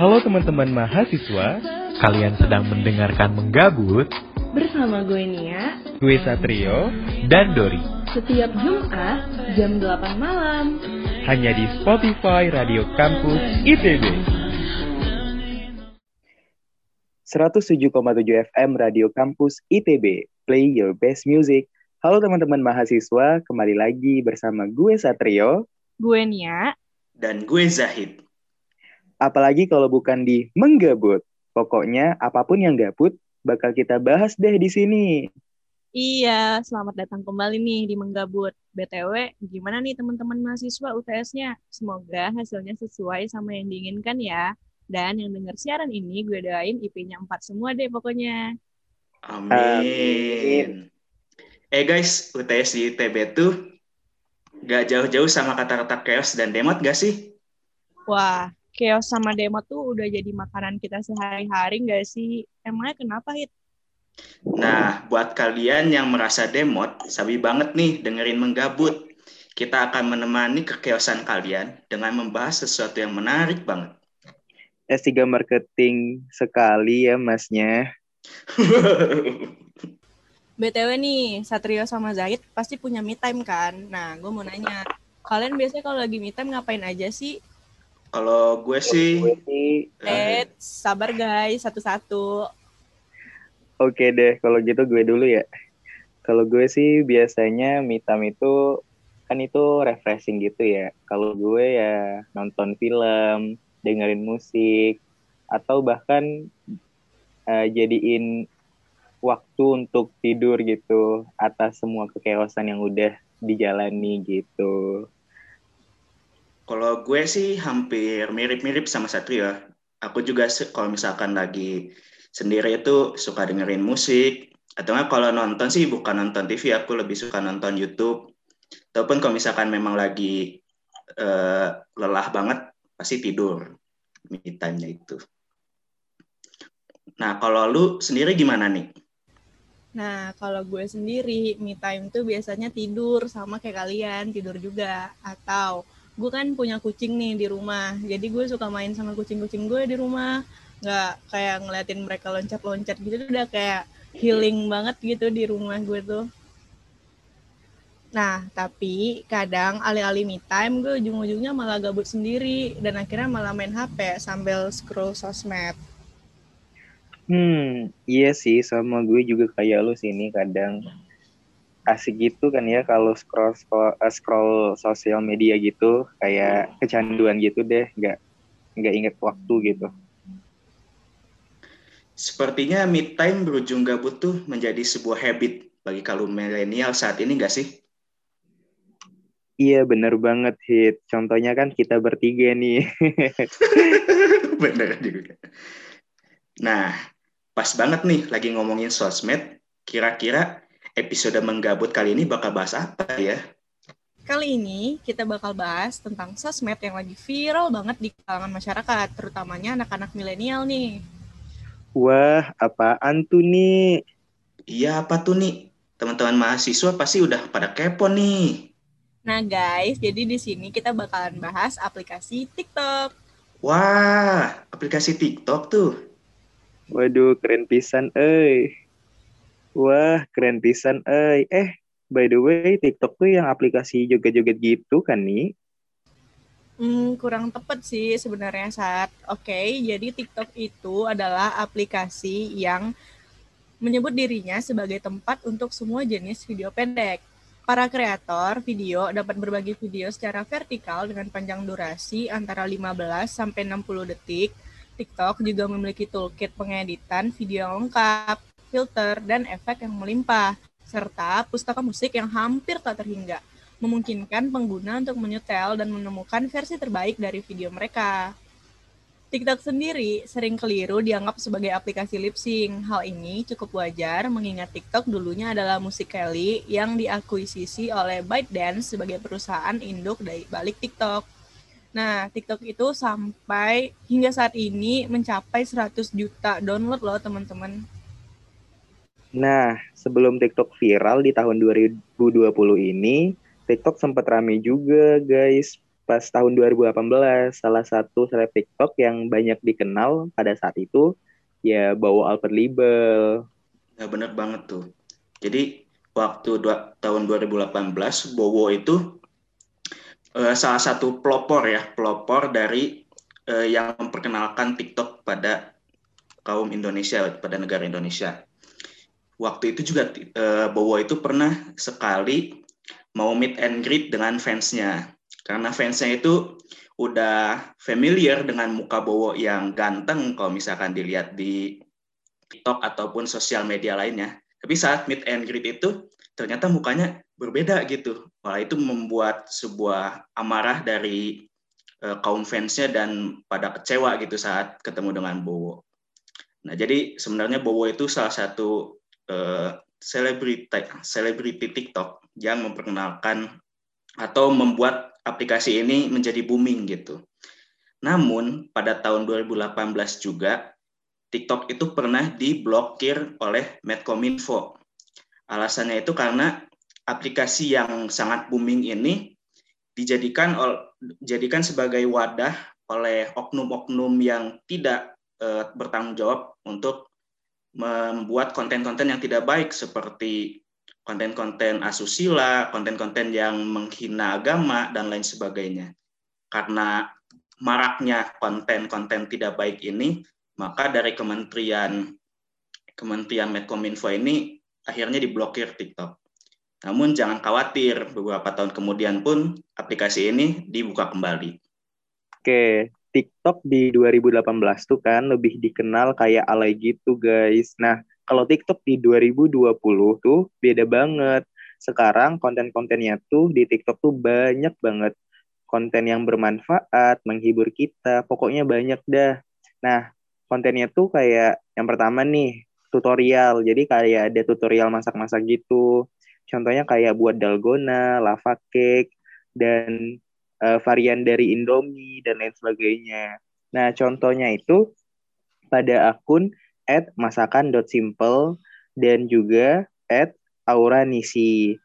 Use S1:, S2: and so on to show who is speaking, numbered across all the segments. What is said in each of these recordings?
S1: Halo teman-teman mahasiswa,
S2: Kalian sedang mendengarkan Menggabut
S3: Bersama gue Nia,
S1: gue Satrio,
S2: dan Dori.
S3: setiap Jumat jam 8 malam.
S1: hanya di Spotify Radio Kampus ITB. 107,7 FM Radio Kampus ITB, play your best music. Halo teman-teman mahasiswa, kembali lagi bersama gue Satrio,
S3: Gue Nia,
S4: dan gue Zahid.
S1: apalagi kalau bukan di Menggabut. Pokoknya apa pun yang gabut, bakal kita bahas deh di sini.
S3: Iya, selamat datang kembali nih di Menggabut. BTW, gimana nih teman-teman mahasiswa UTS-nya? Semoga hasilnya sesuai sama yang diinginkan ya. Dan yang denger siaran ini, gue doain IP-nya 4 semua deh pokoknya.
S4: Amin.
S1: Amin.
S4: Eh guys, UTS di ITB tuh gak jauh-jauh sama kata-kata chaos dan demot gak sih?
S3: Wah, chaos sama demo tuh udah jadi makanan kita sehari-hari nggak sih? Emangnya kenapa, Hit?
S4: Nah, buat kalian yang merasa demot, sabi banget nih dengerin menggabut. Kita akan menemani kekeosan kalian dengan membahas sesuatu yang menarik banget.
S1: S3 marketing sekali ya masnya.
S3: BTW nih, Satrio sama Zahid pasti punya me time kan? Nah, gue mau nanya, kalian biasanya kalau lagi me time ngapain aja sih?
S4: Kalau gue sih,
S1: Gue sih,
S4: eh,
S3: Eh, sabar guys, satu-satu.
S1: oke deh kalau gitu gue dulu ya. Kalau gue sih biasanya me time itu kan itu refreshing gitu ya. Kalau gue ya nonton film, dengerin musik, atau bahkan eh, jadiin waktu untuk tidur gitu atas semua kekeosan yang udah dijalani gitu.
S4: kalau gue sih hampir mirip-mirip sama Satrio. Aku juga kalau misalkan lagi sendiri itu suka dengerin musik. Atau kalau nonton sih bukan nonton TV, aku lebih suka nonton YouTube. Ataupun kalau misalkan memang lagi eh, lelah banget, pasti tidur. Me itu. Nah, kalau lu sendiri gimana nih?
S3: Nah, kalau gue sendiri, me time tuh biasanya tidur sama kayak kalian, tidur juga. Atau gue kan punya kucing nih di rumah, jadi gue suka main sama kucing-kucing gue di rumah. Nggak kayak ngeliatin mereka loncat-loncat gitu, udah kayak healing banget gitu di rumah gue tuh. Nah, tapi kadang alih-alih me time, gue ujung-ujungnya malah gabut sendiri. Dan akhirnya malah main HP sambil scroll sosmed.
S1: Hmm, iya sih sama gue juga kayak lu sini kadang asik gitu kan ya kalau scroll scroll, eh, scroll sosial media gitu kayak kecanduan gitu deh nggak nggak inget waktu gitu.
S4: Sepertinya me time berujung gabut tuh menjadi sebuah habit bagi kaum milenial saat ini nggak sih?
S1: Iya bener banget hit. Contohnya kan kita bertiga nih.
S4: Bener juga. Nah, pas banget nih lagi ngomongin sosmed. Kira-kira episode menggabut kali ini bakal bahas apa ya?
S3: Kali ini kita bakal bahas tentang sosmed yang lagi viral banget di kalangan masyarakat, terutamanya anak-anak milenial nih.
S1: Wah apaan tuh nih?
S4: Iya apa tuh nih? Teman-teman mahasiswa pasti udah pada kepo nih.
S3: Nah guys, jadi di sini kita bakalan bahas aplikasi TikTok.
S4: Wah, aplikasi TikTok tuh.
S1: Waduh keren pisan eh. Wah keren pisan eh. Eh by the way TikTok tuh yang aplikasi joget-joget gitu kan nih?
S3: Hmm, kurang tepat sih sebenarnya saat. Oke, jadi TikTok itu adalah aplikasi yang menyebut dirinya sebagai tempat untuk semua jenis video pendek. Para kreator video dapat berbagi video secara vertikal dengan panjang durasi antara 15 sampai 60 detik. TikTok juga memiliki toolkit pengeditan video yang lengkap, filter, dan efek yang melimpah, serta pustaka musik yang hampir tak terhingga memungkinkan pengguna untuk menyetel dan menemukan versi terbaik dari video mereka. TikTok sendiri sering keliru dianggap sebagai aplikasi lip sync. Hal ini cukup wajar mengingat TikTok dulunya adalah Musical.ly yang diakuisisi oleh ByteDance sebagai perusahaan induk dari balik TikTok. Nah, TikTok itu sampai hingga saat ini mencapai 100 juta download loh teman-teman.
S1: Nah, sebelum TikTok viral di tahun 2020 ini, TikTok sempat rame juga, guys. Pas tahun 2018, salah satu seleb TikTok yang banyak dikenal pada saat itu, ya Bowo Albert Libel.
S4: Ya bener banget tuh. Jadi waktu dua, tahun 2018, Bowo itu uh, salah satu pelopor ya, pelopor dari uh, yang memperkenalkan TikTok pada kaum Indonesia, pada negara Indonesia waktu itu juga uh, Bowo itu pernah sekali mau meet and greet dengan fansnya karena fansnya itu udah familiar dengan muka Bowo yang ganteng kalau misalkan dilihat di TikTok ataupun sosial media lainnya. Tapi saat meet and greet itu ternyata mukanya berbeda gitu. Wah itu membuat sebuah amarah dari uh, kaum fansnya dan pada kecewa gitu saat ketemu dengan Bowo. Nah jadi sebenarnya Bowo itu salah satu selebriti uh, selebriti TikTok yang memperkenalkan atau membuat aplikasi ini menjadi booming gitu. Namun pada tahun 2018 juga TikTok itu pernah diblokir oleh Medcominfo. Alasannya itu karena aplikasi yang sangat booming ini dijadikan jadikan sebagai wadah oleh oknum-oknum yang tidak uh, bertanggung jawab untuk membuat konten-konten yang tidak baik seperti konten-konten asusila, konten-konten yang menghina agama dan lain sebagainya. Karena maraknya konten-konten tidak baik ini, maka dari Kementerian Kementerian Medcominfo ini akhirnya diblokir TikTok. Namun jangan khawatir, beberapa tahun kemudian pun aplikasi ini dibuka kembali.
S1: Oke, TikTok di 2018 tuh kan lebih dikenal kayak alay gitu guys. Nah, kalau TikTok di 2020 tuh beda banget. Sekarang konten-kontennya tuh di TikTok tuh banyak banget. Konten yang bermanfaat, menghibur kita, pokoknya banyak dah. Nah, kontennya tuh kayak yang pertama nih, tutorial. Jadi kayak ada tutorial masak-masak gitu. Contohnya kayak buat dalgona, lava cake, dan uh, varian dari Indomie dan lain sebagainya. Nah, contohnya itu pada akun at masakan.simple dan juga at auranisi.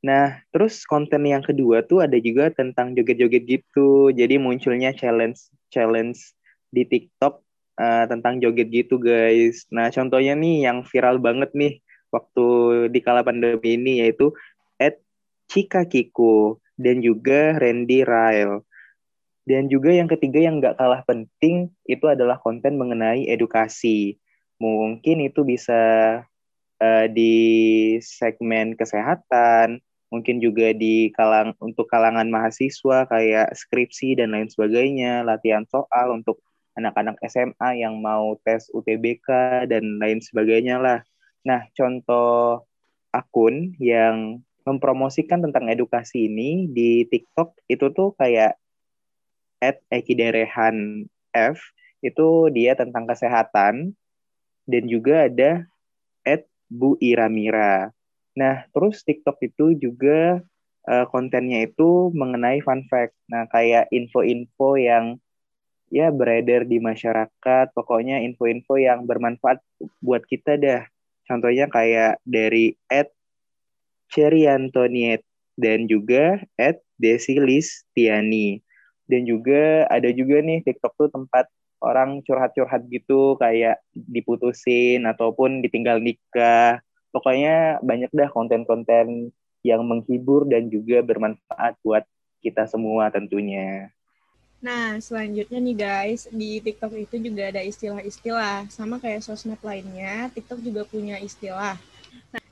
S1: Nah, terus konten yang kedua tuh ada juga tentang joget-joget gitu. Jadi munculnya challenge challenge di TikTok uh, tentang joget gitu, guys. Nah, contohnya nih yang viral banget nih waktu di kala pandemi ini yaitu at Chika Kiku dan juga Randy Ryle. Dan juga yang ketiga yang nggak kalah penting itu adalah konten mengenai edukasi. Mungkin itu bisa uh, di segmen kesehatan, mungkin juga di kalang untuk kalangan mahasiswa kayak skripsi dan lain sebagainya, latihan soal untuk anak-anak SMA yang mau tes UTBK dan lain sebagainya lah. Nah, contoh akun yang mempromosikan tentang edukasi ini di TikTok itu tuh kayak at Ekiderehan F itu dia tentang kesehatan dan juga ada at Bu Iramira. Nah, terus TikTok itu juga uh, kontennya itu mengenai fun fact. Nah, kayak info-info yang ya beredar di masyarakat, pokoknya info-info yang bermanfaat buat kita dah. Contohnya kayak dari at Cherry dan juga at Desilis Tiani. Dan juga ada juga nih TikTok tuh tempat orang curhat-curhat gitu kayak diputusin ataupun ditinggal nikah. Pokoknya banyak dah konten-konten yang menghibur dan juga bermanfaat buat kita semua tentunya.
S3: Nah, selanjutnya nih guys, di TikTok itu juga ada istilah-istilah. Sama kayak sosmed lainnya, TikTok juga punya istilah.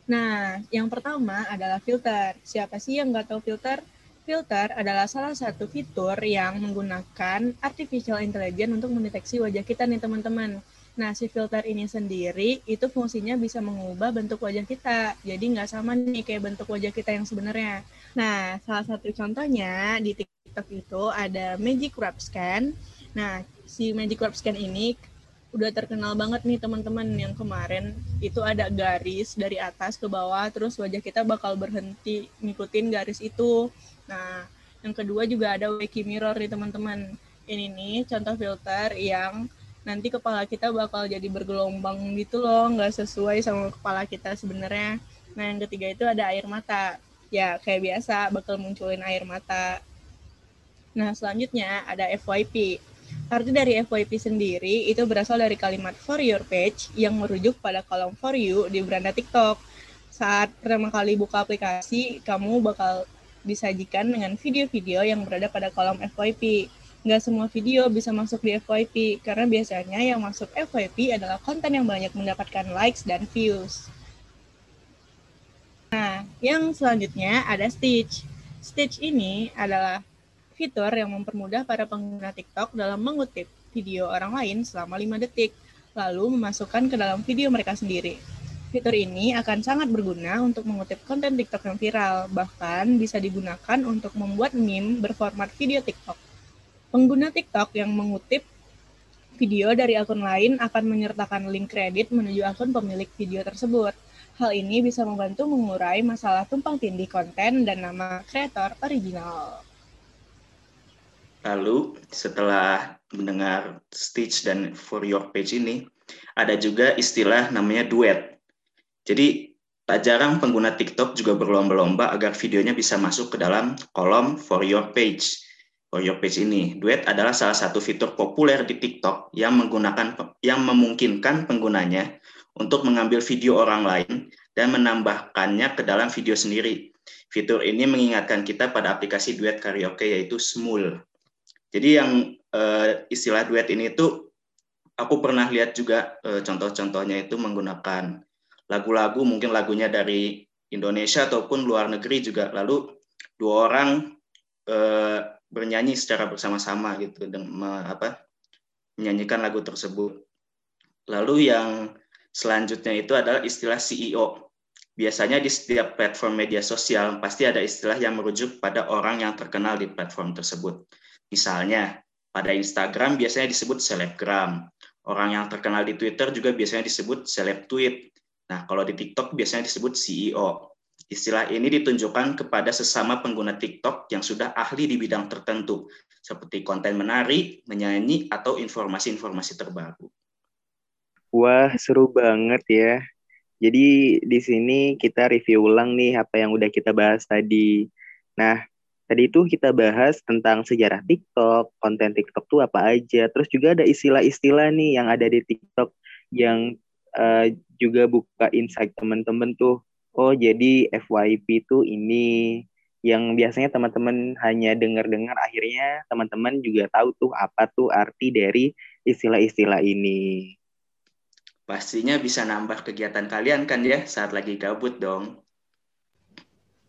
S3: Nah, yang pertama adalah filter. Siapa sih yang nggak tahu filter? Filter adalah salah satu fitur yang menggunakan artificial intelligence untuk mendeteksi wajah kita nih teman-teman. Nah, si filter ini sendiri itu fungsinya bisa mengubah bentuk wajah kita. Jadi nggak sama nih kayak bentuk wajah kita yang sebenarnya. Nah, salah satu contohnya di TikTok itu ada Magic Wrap Scan. Nah, si Magic Wrap Scan ini udah terkenal banget nih teman-teman yang kemarin itu ada garis dari atas ke bawah terus wajah kita bakal berhenti ngikutin garis itu. Nah, yang kedua juga ada Wiki Mirror nih teman-teman. Ini nih contoh filter yang nanti kepala kita bakal jadi bergelombang gitu loh, nggak sesuai sama kepala kita sebenarnya. Nah, yang ketiga itu ada air mata. Ya, kayak biasa bakal munculin air mata. Nah, selanjutnya ada FYP. Arti dari FYP sendiri itu berasal dari kalimat for your page yang merujuk pada kolom for you di beranda TikTok. Saat pertama kali buka aplikasi, kamu bakal disajikan dengan video-video yang berada pada kolom FYP. Nggak semua video bisa masuk di FYP, karena biasanya yang masuk FYP adalah konten yang banyak mendapatkan likes dan views. Nah, yang selanjutnya ada Stitch. Stitch ini adalah fitur yang mempermudah para pengguna TikTok dalam mengutip video orang lain selama 5 detik, lalu memasukkan ke dalam video mereka sendiri. Fitur ini akan sangat berguna untuk mengutip konten TikTok yang viral, bahkan bisa digunakan untuk membuat meme berformat video TikTok. Pengguna TikTok yang mengutip video dari akun lain akan menyertakan link kredit menuju akun pemilik video tersebut. Hal ini bisa membantu mengurai masalah tumpang tindih konten dan nama kreator original.
S4: Lalu setelah mendengar Stitch dan For Your Page ini, ada juga istilah namanya duet. Jadi tak jarang pengguna TikTok juga berlomba-lomba agar videonya bisa masuk ke dalam kolom For Your Page. For Your Page ini, duet adalah salah satu fitur populer di TikTok yang menggunakan yang memungkinkan penggunanya untuk mengambil video orang lain dan menambahkannya ke dalam video sendiri. Fitur ini mengingatkan kita pada aplikasi duet karaoke yaitu Smule. Jadi yang uh, istilah duet ini itu aku pernah lihat juga uh, contoh-contohnya itu menggunakan lagu-lagu mungkin lagunya dari Indonesia ataupun luar negeri juga. Lalu dua orang e, bernyanyi secara bersama-sama gitu dan me, apa menyanyikan lagu tersebut. Lalu yang selanjutnya itu adalah istilah CEO biasanya di setiap platform media sosial pasti ada istilah yang merujuk pada orang yang terkenal di platform tersebut misalnya pada Instagram biasanya disebut selebgram orang yang terkenal di Twitter juga biasanya disebut seleb tweet Nah, kalau di TikTok biasanya disebut CEO. Istilah ini ditunjukkan kepada sesama pengguna TikTok yang sudah ahli di bidang tertentu, seperti konten menarik, menyanyi, atau informasi-informasi terbaru.
S1: Wah, seru banget ya. Jadi di sini kita review ulang nih apa yang udah kita bahas tadi. Nah, tadi itu kita bahas tentang sejarah TikTok, konten TikTok tuh apa aja. Terus juga ada istilah-istilah nih yang ada di TikTok yang uh, juga buka insight teman-teman tuh oh jadi FYP tuh ini yang biasanya teman-teman hanya dengar-dengar akhirnya teman-teman juga tahu tuh apa tuh arti dari istilah-istilah ini.
S4: Pastinya bisa nambah kegiatan kalian kan ya saat lagi gabut dong.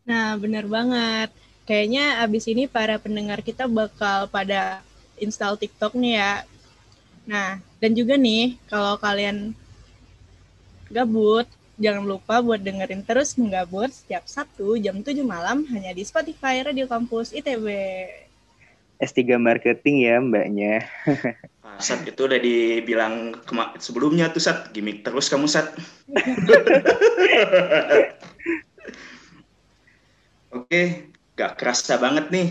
S3: Nah, benar banget. Kayaknya abis ini para pendengar kita bakal pada install TikTok nih ya. Nah, dan juga nih kalau kalian gabut, jangan lupa buat dengerin terus menggabut setiap Sabtu jam 7 malam hanya di Spotify Radio Kampus ITB.
S1: S3 Marketing ya mbaknya.
S4: Sat itu udah dibilang sebelumnya tuh Sat, gimmick terus kamu Sat. Oke, gak kerasa banget nih.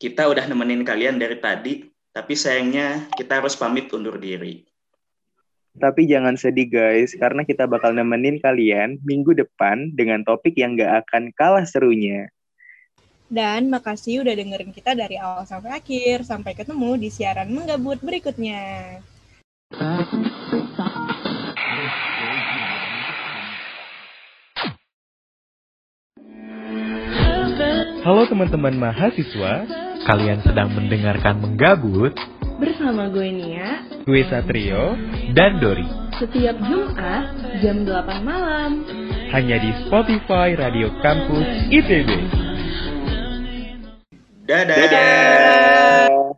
S4: Kita udah nemenin kalian dari tadi, tapi sayangnya kita harus pamit undur diri.
S1: Tapi jangan sedih guys, karena kita bakal nemenin kalian minggu depan dengan topik yang gak akan kalah serunya.
S3: Dan makasih udah dengerin kita dari awal sampai akhir. Sampai ketemu di siaran menggabut berikutnya.
S2: Teman-teman mahasiswa, kalian sedang mendengarkan menggabut
S3: Bersama gue Nia,
S2: gue Satrio, dan Dori.
S3: Setiap Jumat jam 8 malam.
S2: Hanya di Spotify Radio Kampus ITB.
S4: Dadah. Dadah.